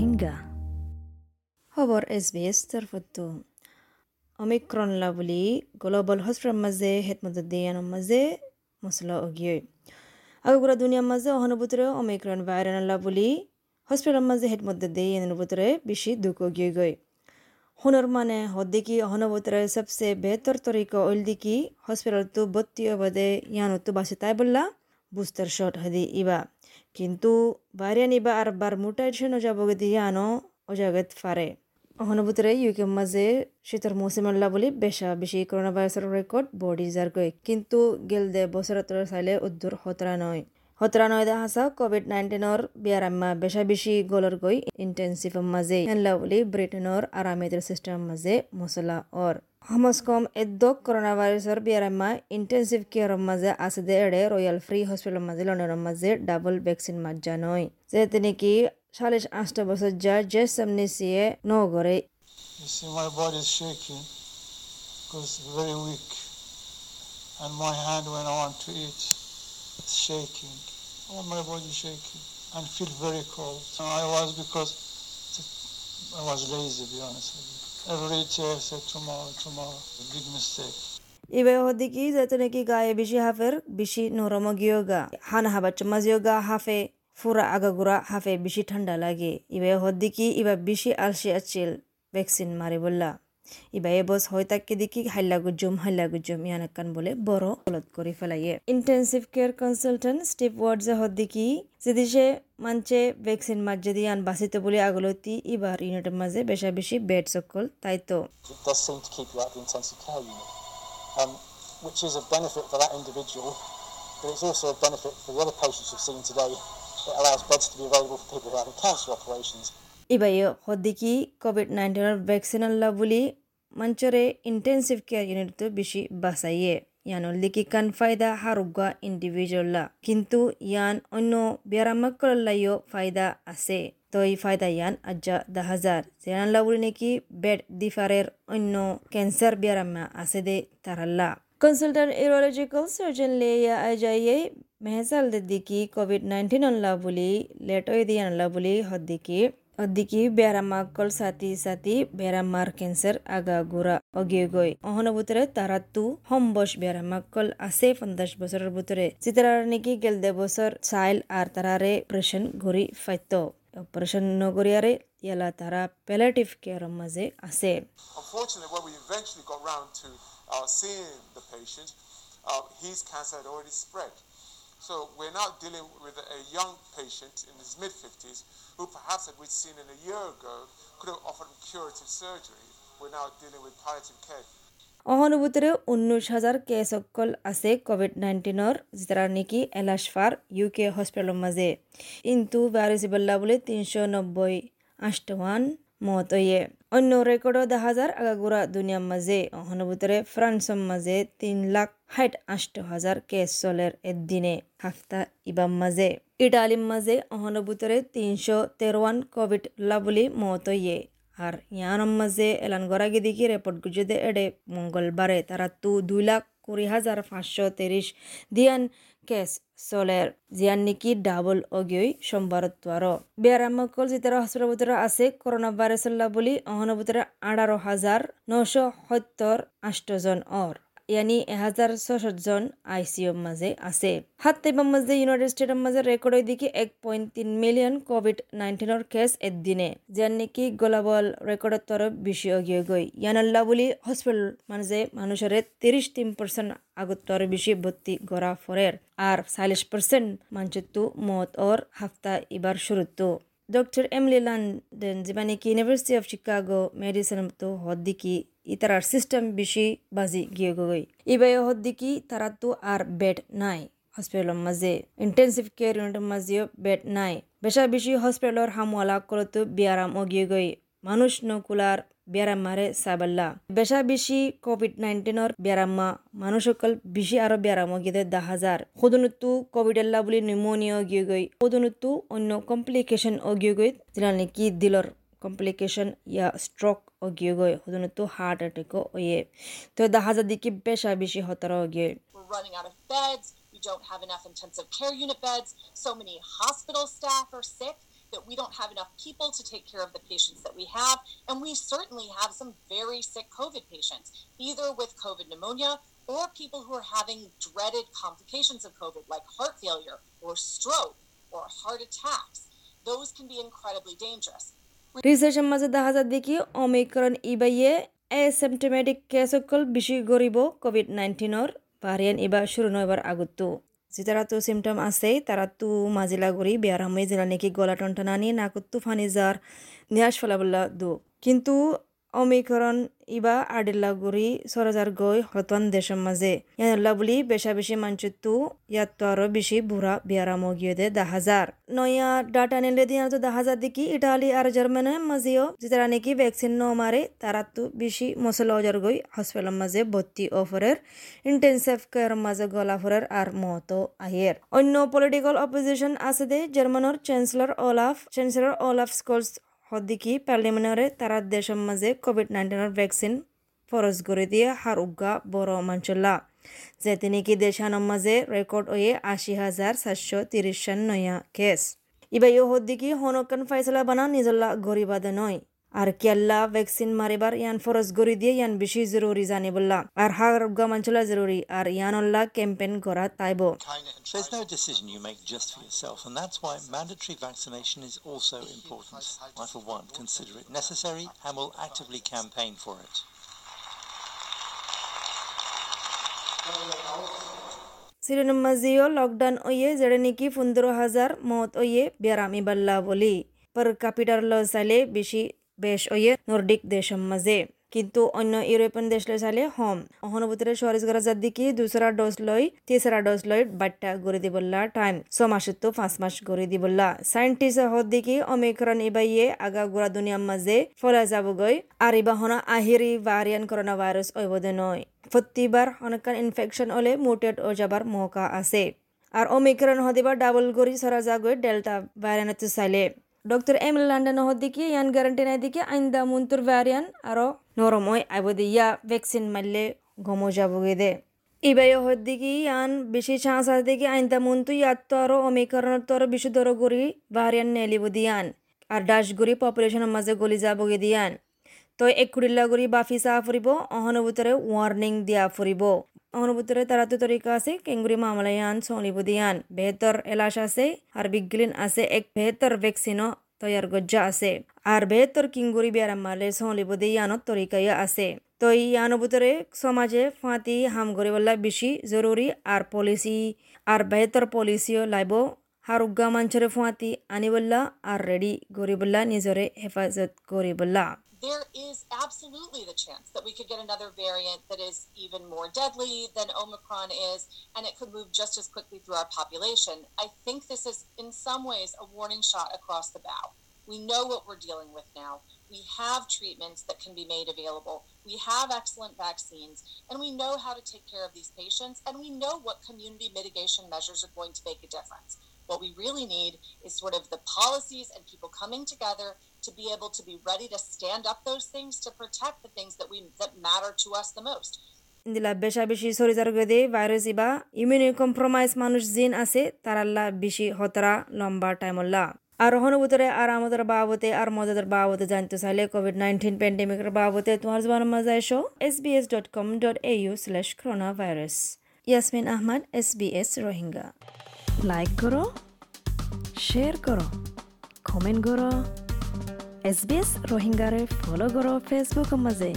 rohingya. খবৰ S B S তৰফতো। Omicron লা বুলি গ্ল'বেল হস্পিটেল মাজে হেতমদিয়ানৰ মাজে মছলা অগিয়ে আগুৰা দুনিয়াৰ মাজে অহানুভূতিৰে অমিক্ৰণ ভাইৰান লা বুলি হস্পিটেল মাজে হেতমদিয়ানৰ ভিতরে বেশি দুঃখ অগিয়ে গৈ। হুনর মানে হদ্দিকি অহনবতরে সবসে বেহতর তরিকা ওইল দিকি হসপিটাল তো বত্তি অবাদে ইয়ানো তো বাসে তাই বললা বুস্টার শট হাদি ইবা। কিন্তু বাইরে ইবা আর বার মুটাইছেন অজাবগদি ইয়ানো অজাগত ফারে। অহনবতরে ইউকে মাঝে শীতর মৌসুমাল্লা বলি বেশা বেশি করোনা ভাইরাসের রেকর্ড বডি যার গই কিন্তু গেল দে বছর চাইলে উদ্দুর হতরা নয়। হতরানয়দা হাসা কোভিড নাইন্টিনৰ বিয়াৰাম্মা বেশা বেশি গলৰ গৈ ইন্টেনসিভ মাজে হেনলা বুলি ব্ৰিটেইনৰ আৰামেদের চিষ্টেম মাজে মছলা অৰ সমাজ কম এদ্দক করোনা ভাইরাসের বিয়ারাম্মা ইন্টেনসিভ কেয়ারের মাঝে আছে দে এড়ে রয়্যাল ফ্রি হসপিটালের মাঝে লন্ডনের মাঝে ডাবল ভ্যাকসিন মাজা নয় যেতে নাকি সালিশ আটটা বছর যা যে সামনে সিয়ে নগরে You see, my body is shaking because very weak, and my hand when I want to eat, it's shaking. All my body shaking and feel very cold. I was because I was lazy, to be honest with you. Every day I said tomorrow, tomorrow. Big mistake. ইবে হদিকি যেতে নাকি গায়ে বেশি হাফের বেশি নরম গিয়োগা হান হাবা চমাজিয়োগা হাফে ফুরা আগাগুড়া হাফে বেশি ঠান্ডা লাগে ইবে হদিকি ইবা বেশি আলসি আছিল ভ্যাকসিন মারি ইবাইয়ে বস হয় তাকে দেখি হাইল্লা গুজুম হাইল্লা গুজুম ইয়ানাক্কান বলে বড় গলত করে ফেলাইয়ে ইন্টেন্সিভ কেয়ার কনসালটেন্ট স্টিভ ওয়ার্ডজা হদ দেখি যদি সে মানছে ভ্যাকসিন মাঝ যদি আন বাসিত বলে আগলতি ইবার ইউনিটের মাঝে বেশা বেশি বেড সকল তাই তো um, which is a benefit for that individual, but it's also a benefit for the other patients we've seen today. It allows beds to be available for people who are having cancer operations. ইবাইয়ে Covid নাইন্টিনের vaccine আল্লাহ বলি মঞ্চরে intensive care unit বেশি বাসাইয়ে ইয়ান leaky কান ফায়দা হারুগা ইন্ডিভিজুয়াল্লা কিন্তু ইয়ান অন্য বিয়ারামাক্কলাইও ফায়দা আছে তো এই ফায়দা ইয়ান আজ্জা দা হাজার জেনাল্লা বলি নাকি বেড দিফারের অন্য ক্যান্সার বিয়ারাম্মা আছে দে তারাল্লা কনসালটেন্ট ইউরোলজিক্যাল সার্জন লেয়া আজাইয়ে মেহসাল দিকি কোভিড নাইন্টিন আল্লাহ বুলি লেটই দিয়ে আল্লাহ বুলি হদ্দিকি অদ্দিকি বেড়ামাকল সাথী সাথী বেড়ামার ক্যান্সার আগা গুড়া অগিয়ে গই। অহনভূতরে তারাতু হম্বস বেড়ামাকল আছে পঞ্চাশ বছরের ভিতরে চিত্রার নাকি গেল দে বছর চাইল আর তারারে অপারেশন ঘুরি ফাইত অপারেশন নগরিয়ারে ইয়ালা তারা প্যালেটিভ কেয়ারের মাঝে to uh, uh, his cancer had already spread. So we're now dealing with a young patient in his mid 50s who perhaps had we'd seen in a year ago could have offered him curative surgery. We're now dealing with palliative care. অহনুভূতিৰে ঊনৈছ হাজাৰ case আছে Covid নাইণ্টিনৰ যাৰ নেকি এলাছফাৰ you কে হস্পিটেলৰ মাজে কিন্তু বাৰিজিবল্লা বুলি তিনিশ নব্বৈ আঠৱান মত অয়ে অন্য রেকর্ডও দেখা হাজার আগাগুড়া দুনিয়ার মাঝে অহনুভূতরে ফ্রান্সের মাঝে তিন লাখ ষাট আষ্ট হাজার কেস চলের এদিনে হাফতা ইবাম মাঝে ইটালির মাঝে অহনুভূতরে তিনশো তেরোয়ান কোভিড লাবলি মত ইয়ে আর ইয়ানোর মাঝে এলান গড়াগি দিকে রেপোর্ট গুজে এডে মঙ্গলবারে তারা তু দুই লাখ কুড়ি হাজার পাঁচশো তিরিশ দিয়ান কেস চলের জিয়ান নেকি ডাবল অগিয়ই সোমবারত আরও বেয়ারামকল জিতারা হসপিটাল আছে করোনা ভাইরাসল্লা বুলি অহনবুতরা আঠারো হাজার নশো সত্তর আষ্টজন অর এহাজাৰ ছয়ষষ্ঠজন আই চি ইউৰ মাজে আছে। টাইমৰ মাজে ইউনাইটেড ষ্টেটৰ মাজে ৰেকৰ্ডৰ দিকে এক পইণ্ট তিনি মিলিয়ন কোভিড নাইণ্টিনৰ কেছ এদিনে যেন নেকি গোলাবল ৰেকৰ্ডৰ তৰফ বেছি অগিয়ে গৈ। ইয়ানাল্লা বুলি হস্পিটেল মাজে মানুষের তিরিশ তিন পার্সেন্ট আগতর বেশি ভর্তি গড়া ফরের আর চাল্লিশ পার্সেন্ট মানুষতো মত ওর হাফতা এবার শুরুতো ডক্টর এমলি লন্ডন যেবা নাকি ইউনিভার্সিটি অফ শিকাগো মেডিসিন তো হদ্দিকি ইতারার সিস্টেম বেশি বাজি গিয়ে গই ইবাই হদ্দিকি তারা তো আর বেড নাই, হসপিটালের মাঝে। ইন্টেন্সিভ কেয়ার ইউনিটের মাঝেও বেড নাই। বেশা বেশি হসপিটালের হামওয়ালা করতো বিয়ারাম অগিয়ে গই মানুষ নকুলার ব্যারামারে সাবাল্লা বেশা বেশি কোভিড নাইন্টিনের ব্যারাম্মা মানুষসকল বেশি আরও ব্যারাম গিয়ে দা হাজার। সদনতো কোভিড আল্লা বুলি নিউমোনিয়া গিয়ে গই সদনতো অন্য কমপ্লিকেশন অগিয়ে গই যেটা নাকি দিলর কমপ্লিকেশন ইয়া স্ট্রোক অগিয়ে গই সদনতো হার্ট অ্যাটাক ওয়ে তো দা হাজার দিকে বেশা বেশি হতার অগিয়ে We're running out of beds. We don't have enough intensive care unit beds. So many hospital staff are sick. that we don't have enough people to take care of the patients that we have. And we certainly have some very sick COVID patients, either with COVID pneumonia or people who are having dreaded complications of COVID, like heart failure or stroke or heart attacks. Those can be incredibly dangerous. যায় দেখি অমিক্রণ ইবাইয়ে case সকল বেশি গরিব Covid নাইন্টিনৰ ভাৰিয়েণ্ট ইবা শুরু নয়বার আগতো যারা তো symptom আছে তারা তো মাজিলা গরি বেয়ারামে জেলা নাকি গলা টনটনানি নাকুত্তু ফানি যার নিয়াস ফলাবল্লা দু কিন্তু অমিকরণ ইবা আডিল্লা সরজার গৈ হতন দেশের মাঝে ইয়ানুল্লা বুলি বেশা বেশি মানচুত্তু ইয়াত তো আরও বেশি বুড়া বিয়ারাম গিয়ে দে দা হাজার নয়া ডাটা নিলে দিয়ে তো দা হাজার দেখি ইটালি আর জার্মানের মাঝেও যেতারা নাকি ভ্যাকসিন ন মারে তারা তো বেশি মশলা অজার গই হসপিটালের মাঝে ভর্তি অফারের ইন্টেন্সিভ কেয়ার মাঝে গলাফরের আর মতো আহের অন্য পলিটিক্যাল অপোজিশন আছে দে জার্মানের chancellor Olaf chancellor Olaf Scholz হদ্দিকি পার্লিমেন্টরে তারা দেশের মাঝে কোভিড নাইন্টিনের ভ্যাকসিন ফরজ করে দিয়ে হার উগা বড় মাঞ্চল্লা যে তিনি কি দেশানোর মাঝে রেকর্ড হয়ে আশি হাজার সাতশো তিরিশ নয়া কেস ইবাই হদ্দিকি হনকান ফাইসলা বানা নিজল্লা গরিবাদে নয়। আর কেল্লা ভ্যাকসিন মারিবার ইয়ান ফরজ গরি দিয়ে ইয়ান বেশি জরুরি জানিবল্লা আর হার উগা মাঞ্চলা জরুরি আর ইয়ানল্লা ক্যাম্পেইন করা তাইব There's no decision you make just for yourself, and that's why mandatory vaccination is also important. I, for one, consider it necessary and will actively campaign for it. Syrian মাঝিও lockdown ওয়ে যেড়ে নাকি পনেরো হাজার মত way বেরামি Balla বলি পর capital ল চাইলে বেশি বেশ ওয়ে নর্ডিক দেশের মাঝে কিন্তু অন্য ইউরোপিয়ান দেশ লৈ চালে হম। অহনুভূতিৰে চল্লিছ গৰা যাত দেখি দুসরা ডোজ লৈ তিসরা ডোজ লৈ বাট্টা গড়ি দিবল্লা টাইম ছ মাসত পাঁচ মাস গড়ি দিবল্লা সাইন্টিস্ট হত দেখি অমিক্রণ ইবাইয়ে আগা গুড়া দুনিয়ার মাঝে ফলা যাবগৈ। আর ইবাহনা আহিরি ভারিয়ান করোনা ভাইরাস ওইবদে নয়। প্রতিবার অনেকখান ইনফেকশন হলে মুটেড ও যাবার মৌকা আছে। আর অমিক্রণ হদিবার ডাবল গড়ি সরা যাগৈ ডেল্টা ভাইরানত চাইলে হদিকে ইয়ান গ্যারান্টি নাই দিকে আইন্দা মুন্তুর ভ্যারিয়ান আরও নরম হয় আইবদি ইয়া ভ্যাকসিন মারলে গমো যাবগে দে ইবাই হদিকে ইয়ান বেশি চান্স আছে দেখি আইন্দা মুন্তু ইয়াত তো আরও অমিকরণত তো আরও বেশি দর গরি ভ্যারিয়ান নেলিব দিয়ান আর ডাস পপুলেশনের মাঝে গলি যাবগে দিয়ান তো এক কুড়িল্লা গরি বাফি চা ফুরিব অহনুভূতরে ওয়ার্নিং দিয়া ফুরিব অনুভূতরে তারা তো তরিকা আছে কেঙ্গুরি মামলায়ান চলিব দিয়ান বেহতর এলাশ আছে আর বিজ্ঞলিন আছে এক বেহতর ভ্যাকসিনও তৈয়ার গজ্জা আছে আর বেহতর কিঙ্গুরি বেয়ারাম মারলে চলিব দিয়ানত তরিকাইয়া আছে তো ইয়ানো ভিতরে সমাজে ফাঁতি হাম করিবলা বেশি জরুরি আর পলিসি আর বেহতর পলিসিও লাইব হারুগা মাঞ্চরে ফুয়াতি আনিবল্লা আর রেডি করিবল্লা নিজরে হেফাজত করিবল্লা there is absolutely the chance that we could get another variant that is even more deadly than Omicron is, and it could move just as quickly through our population. I think this is, in some ways, a warning shot across the bow. We know what we're dealing with now. We have treatments that can be made available. We have excellent vaccines, and we know how to take care of these patients, and we know what community mitigation measures are going to make a difference. What we really need is sort of the policies and people coming together to be able to be ready to stand up those things to protect the things that we that matter to us the most. ইন্দিলা বেশা বেশি শরীর গদে virus ইবা ইমিউনি compromise মানুষ জিন আছে তারাল্লা বেশি হতরা লম্বা টাইমল্লা আর অনুভূতরে আর আমাদের বাবতে আর মজাদের বাবতে জানতে চাইলে কোভিড নাইন্টিন প্যান্ডেমিকের বাবতে তোমার জবান মজা এসো S B S dot com dot A U slash corona virus Yasmin Ahmad S B S Rohingya. Like করো শেয়ার করো কমেন্ট করো। এছ বি এছ ৰোহিংগাৰে ফ'ল' কৰক ফেচবুকৰ মাজে